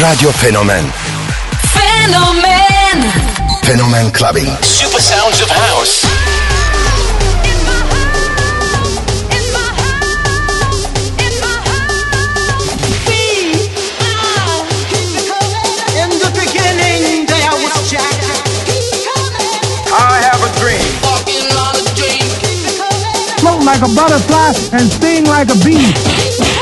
Radio Fenomen Fenomen Fenomen Clubbing. Super sounds of house. In the coming. In the beginning, there was Jack. I have a dream. float like a butterfly and sting like a bee.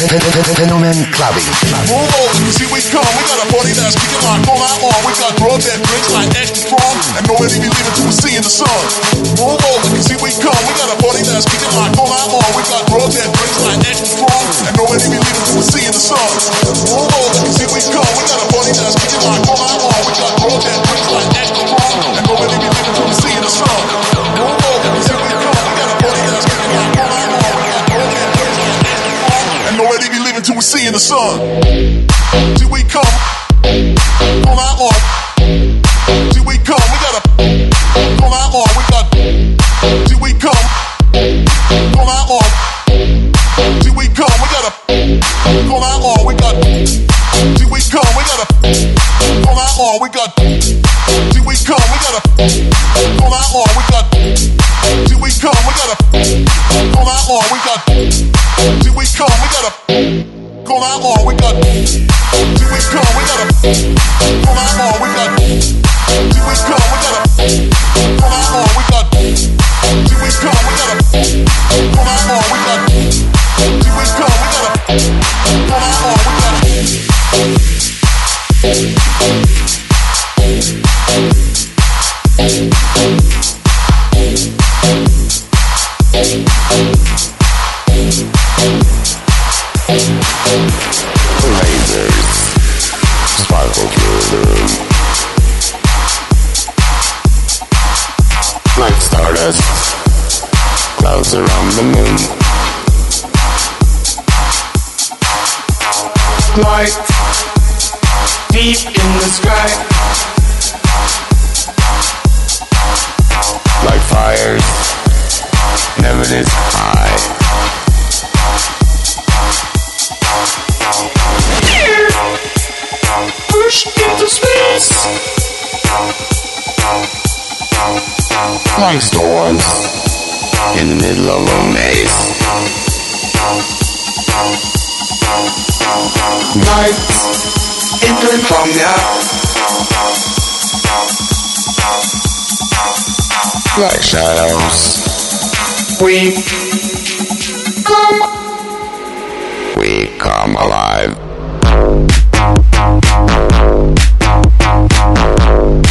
Fenomen Clubbing. Move over, see we come. We got a party that's kicking like all night long. We got drugs that drinks like extra strong, and nobody be leaving till we see in the sun. Move over, see we come. We got a party that's kicking like all night long. We got drugs that drinks like extra strong, and nobody be leaving till we see in the sun. Move over, see we come. We got a party that's kicking like all night long. We got drugs that drinks like extra strong, and nobody be leaving till we see in the sun. Move over, see we come. In the sun. We come all night long. See we come, we gotta all night long. We got see we come all night long. See we come, we gotta all night long. We got see we come, we gotta all night long. We got see we come, we gotta all night long. We got see we come, we gotta all night long. We got see we come, we gotta Go out long, we got Here we come, we gotta Go out long, we got Here we come, we gotta Go moon. Light deep in the sky, like fires, never this high. Push into space. Like storms in the middle of a maze. Night in insomnia. Like shadows. We come. We come alive. alive.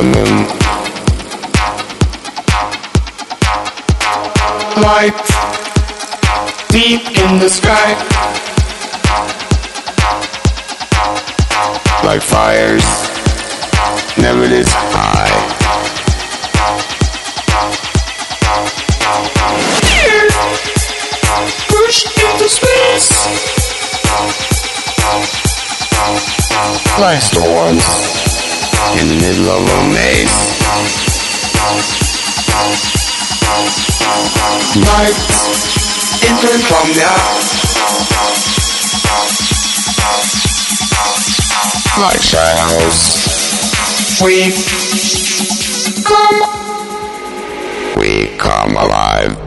Clouds around light deep in the sky. Like fires never this high. Push into space. In the middle of a maze. Entering from the. Like shadows, we come. We come alive.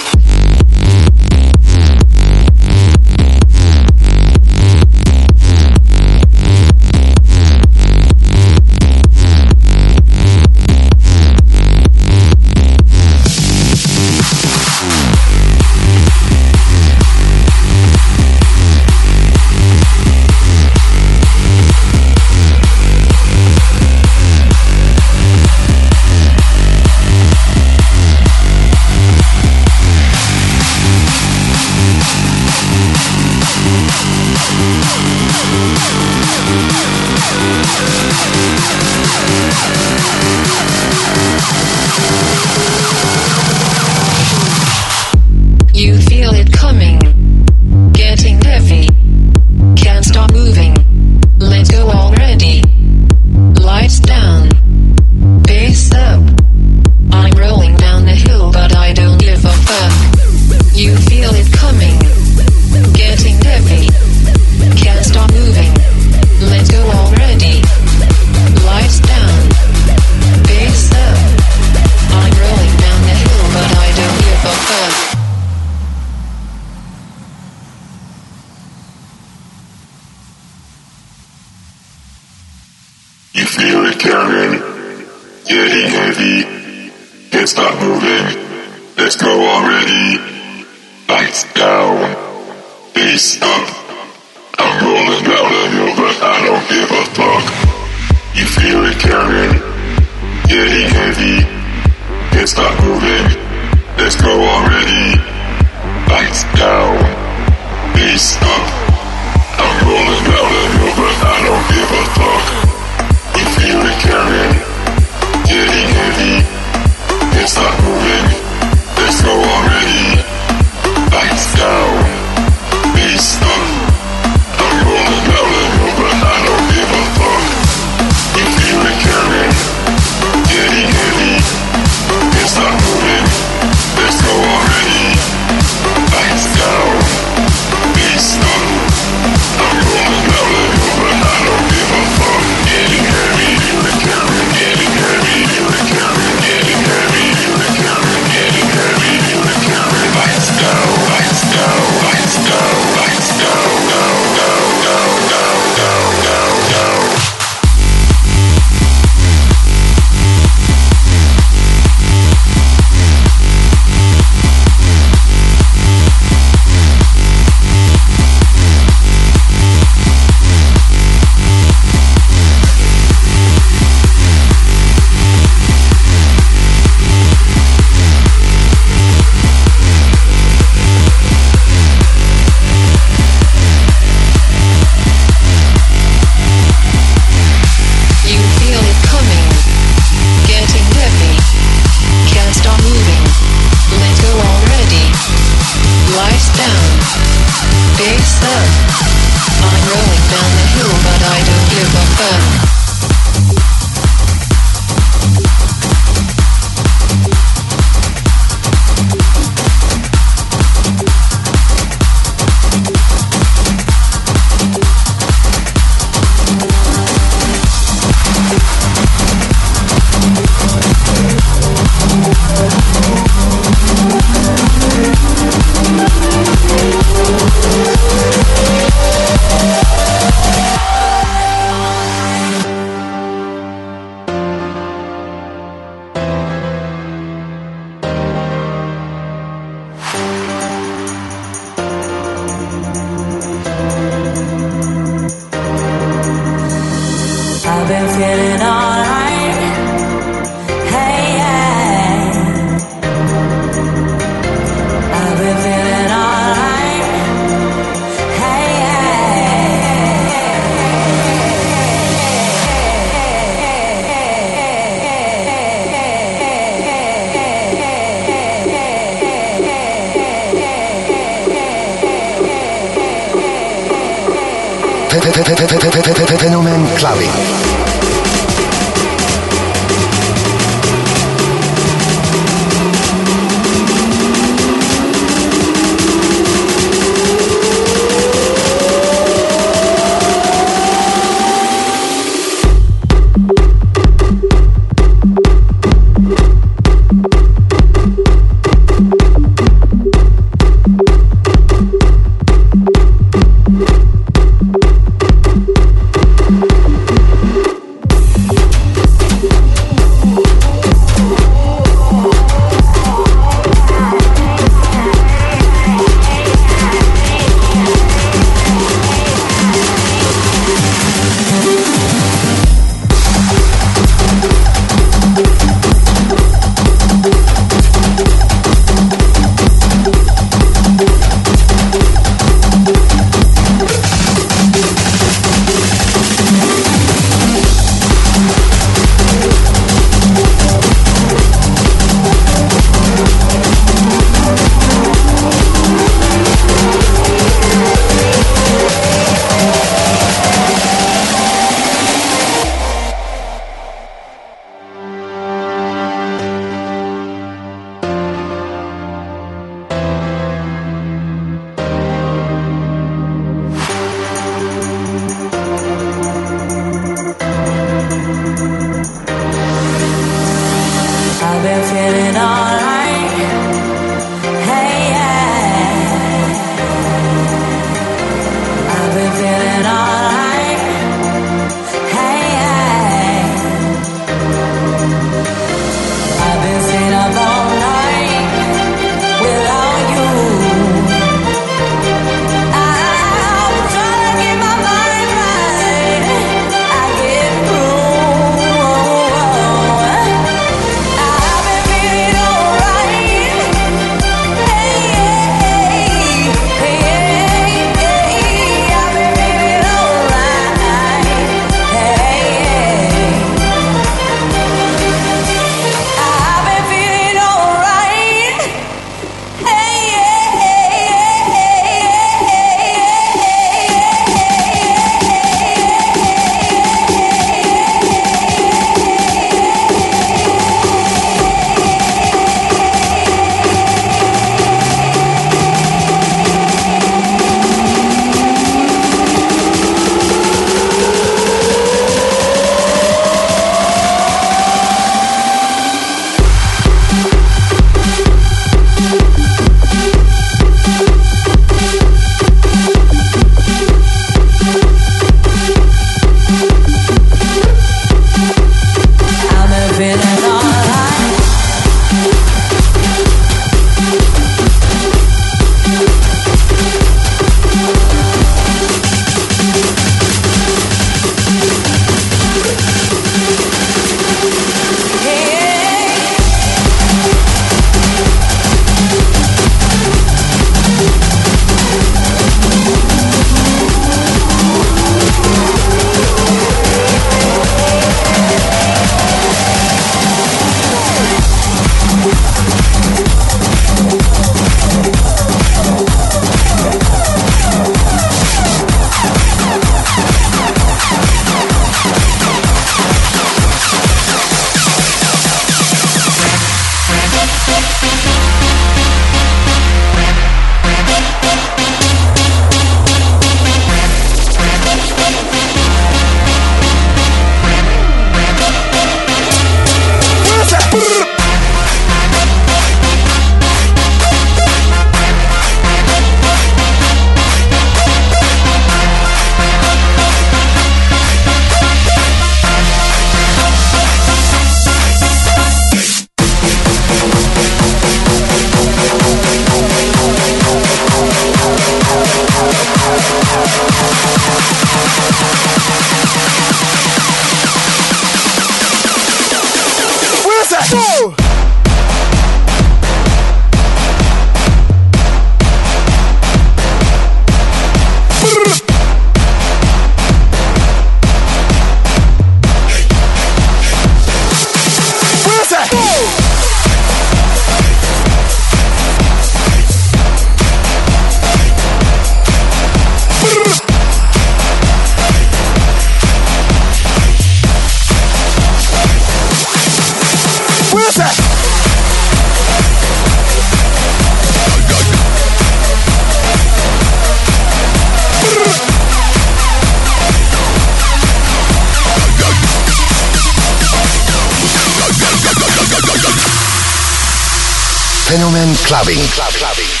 Clubbing. Club, clubbing.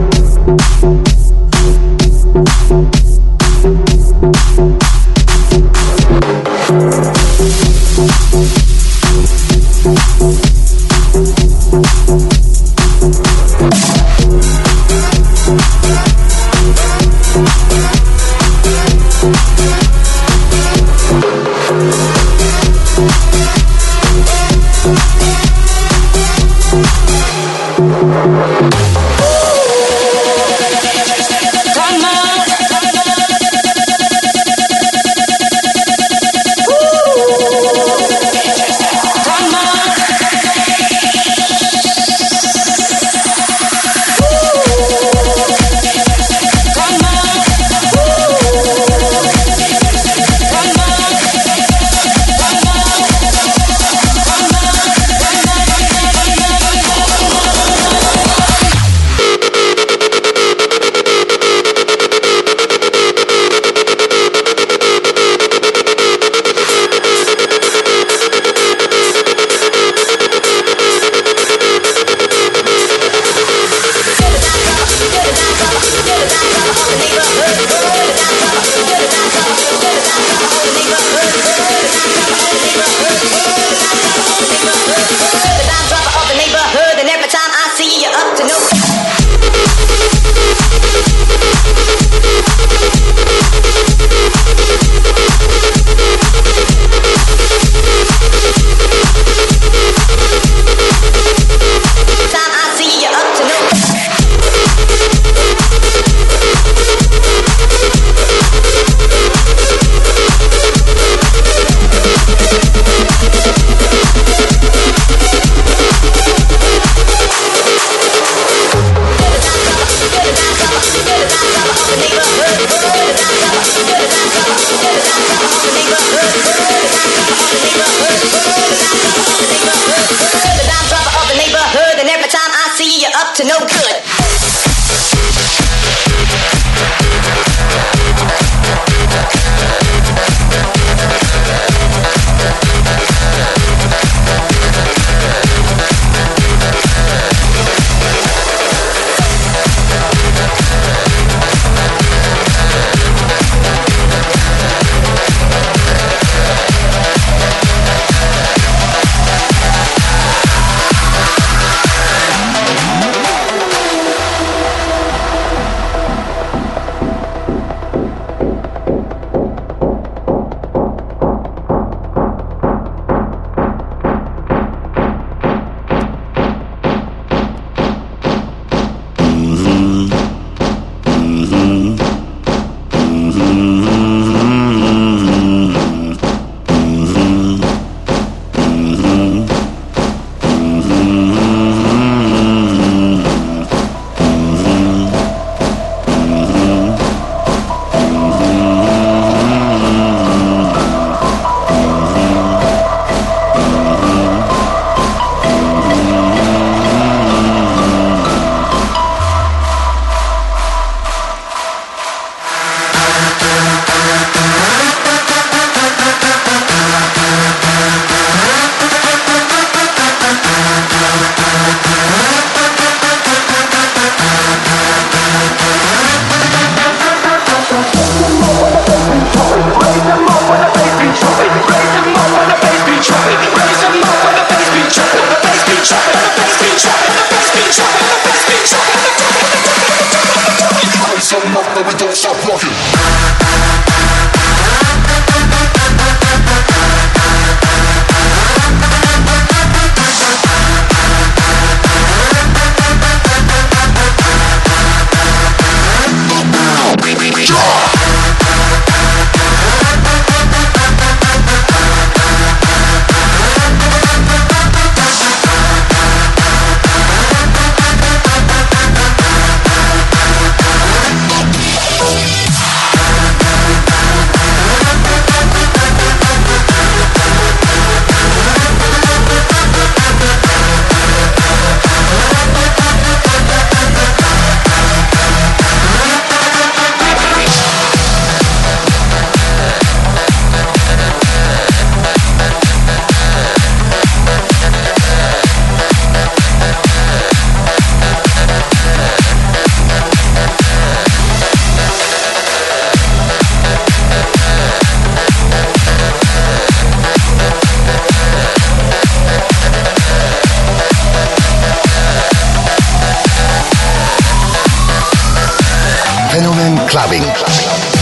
clubbing. clubbing.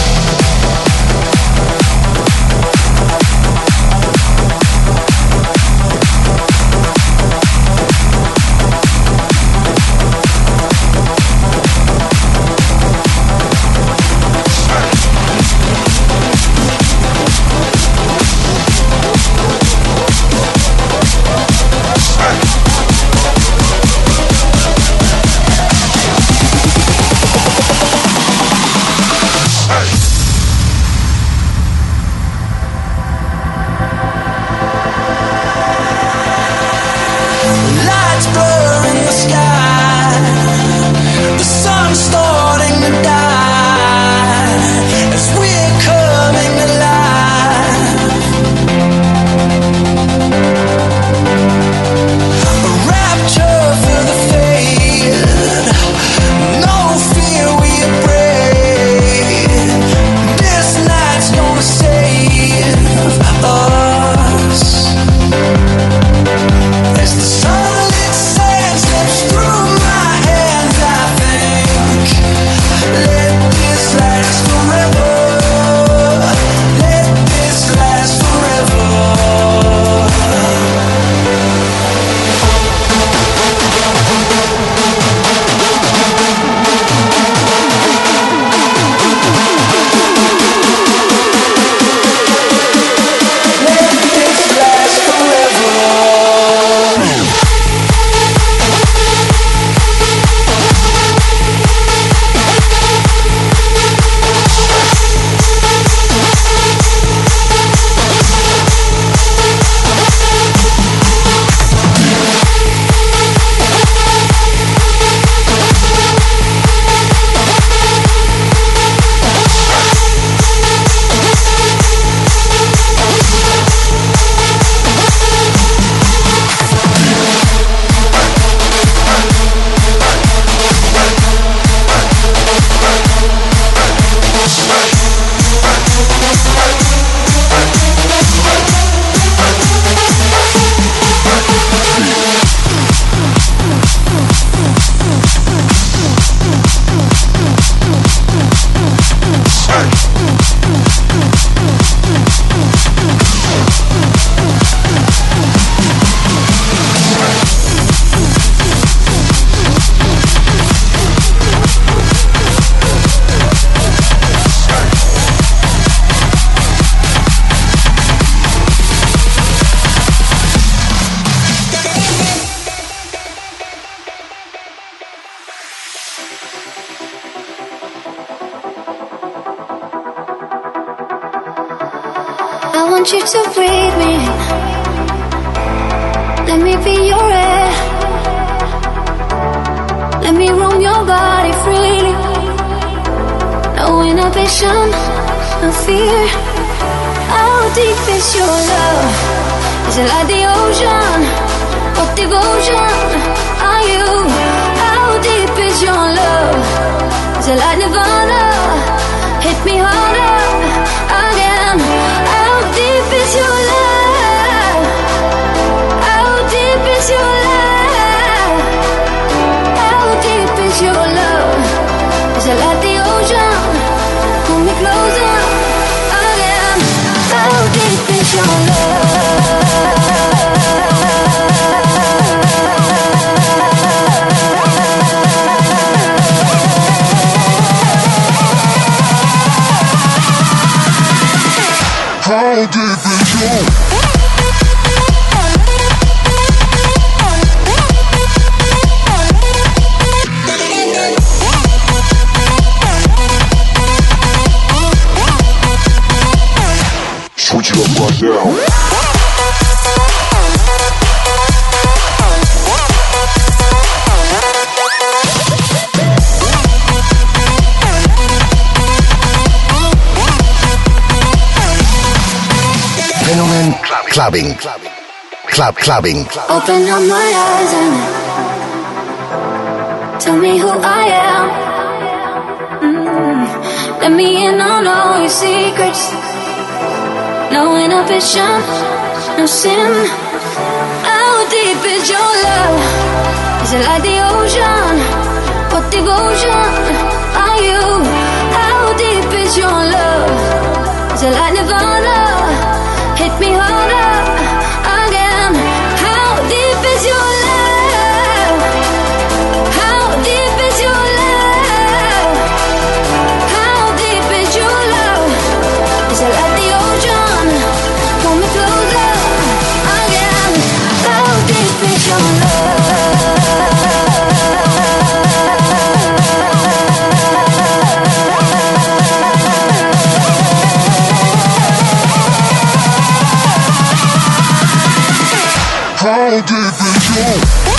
know clubbing, club clubbing. Open up my eyes and tell me who I am. Mm. Let me in on all your secrets. No inhibition, no sin. How deep is your love? Is it like the ocean? What devotion are you? How deep is your love? Is it like Nirvana? How deep is your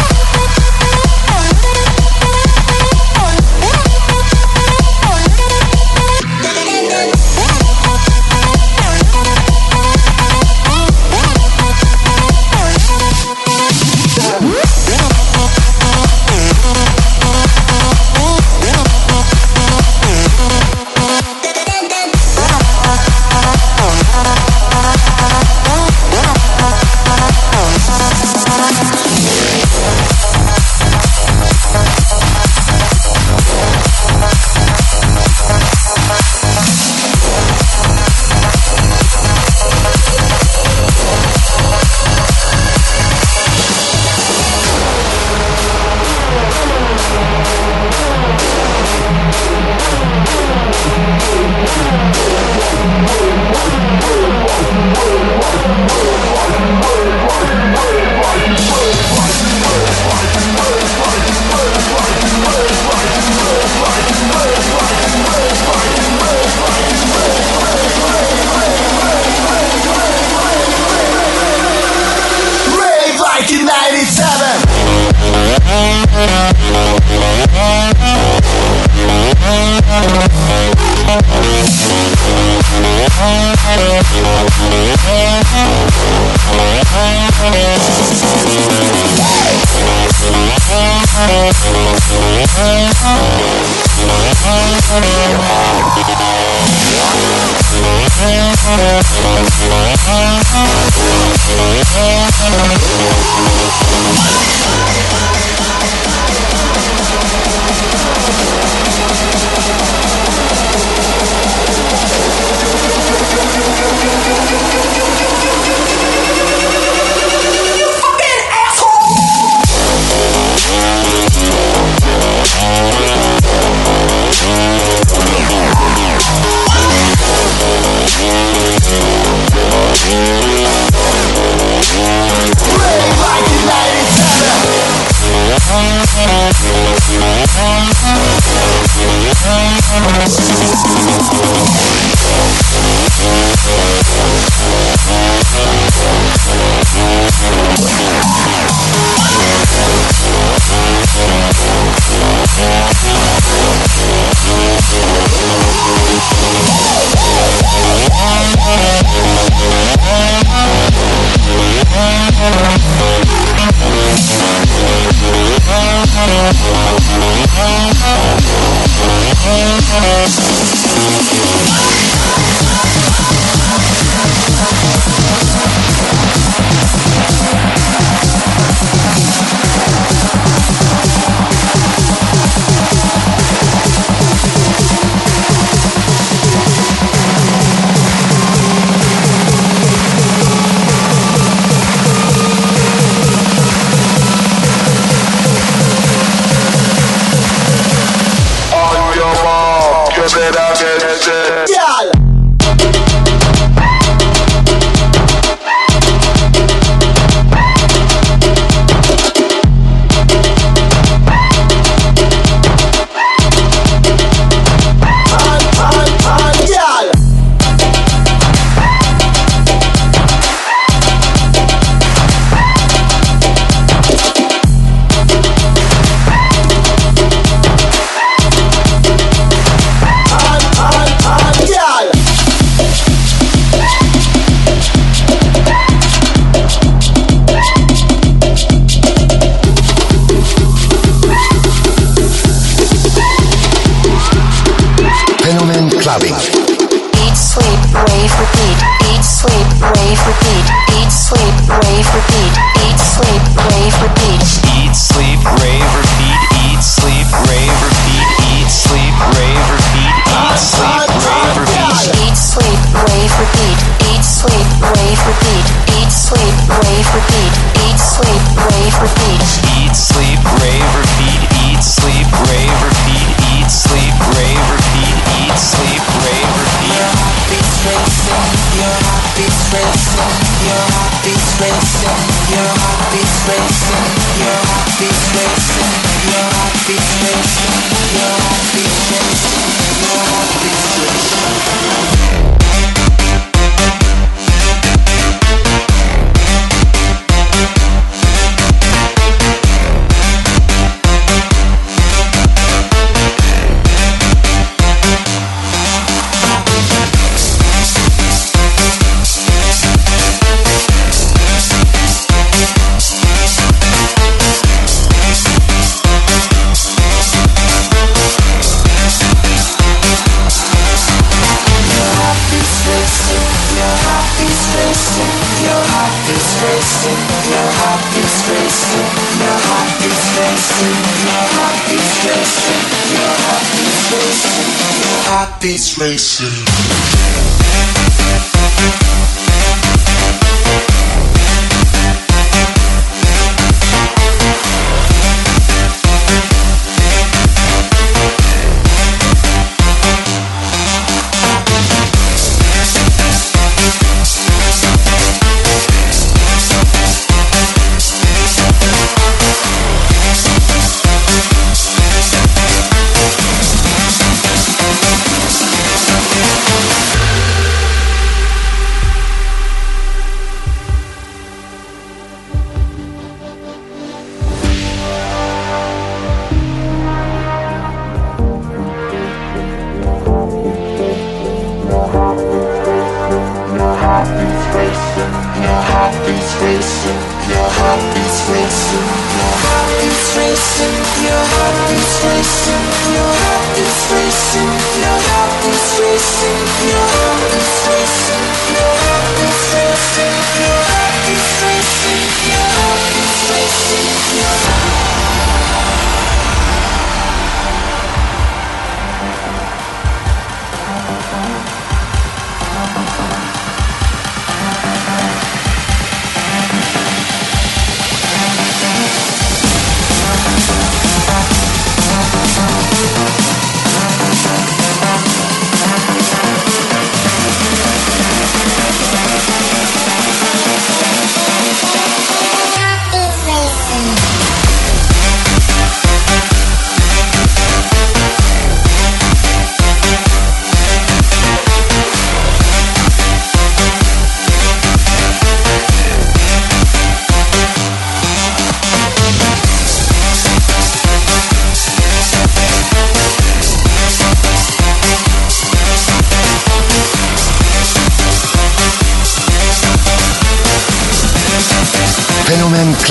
Listen.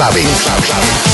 saben.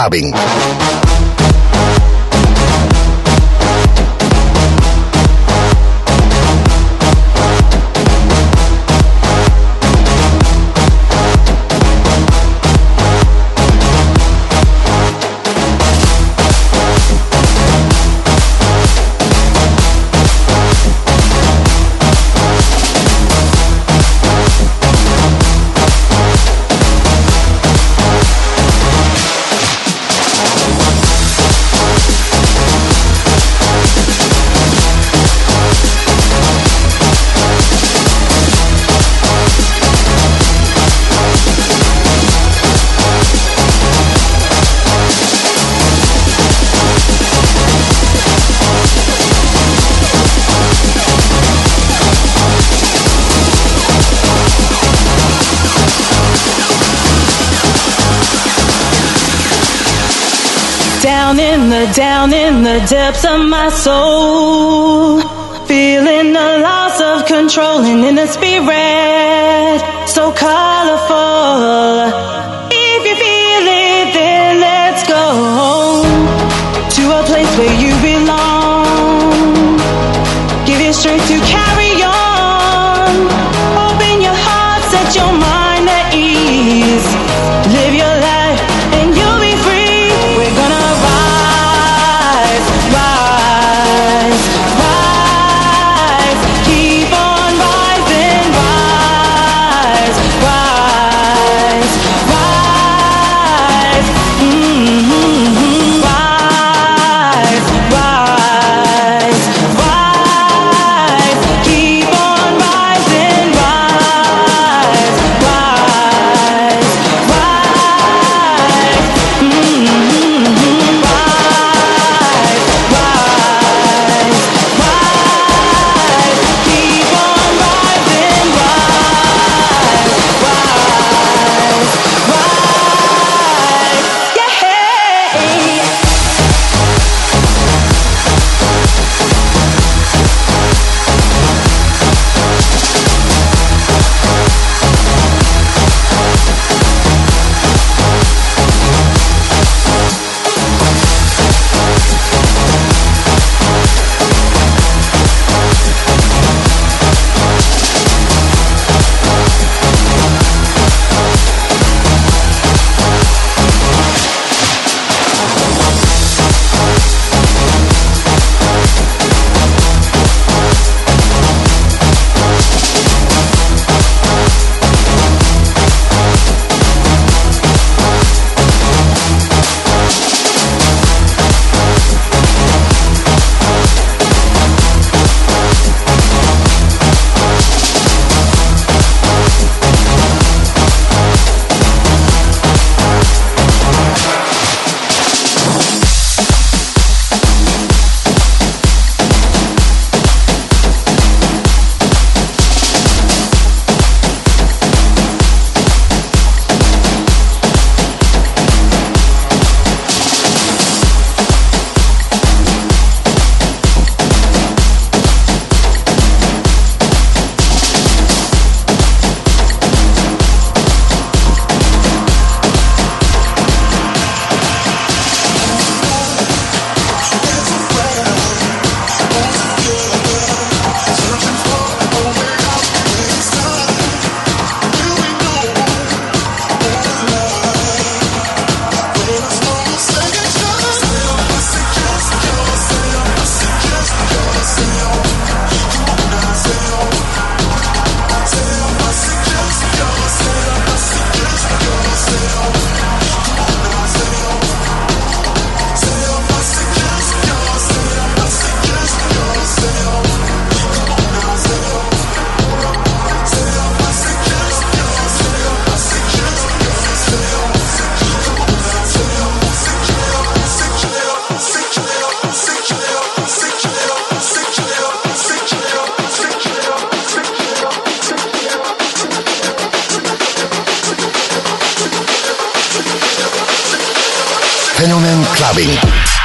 clubbing. down in the depths of my soul. Feeling the loss of control and in the spirit. So call clubbing.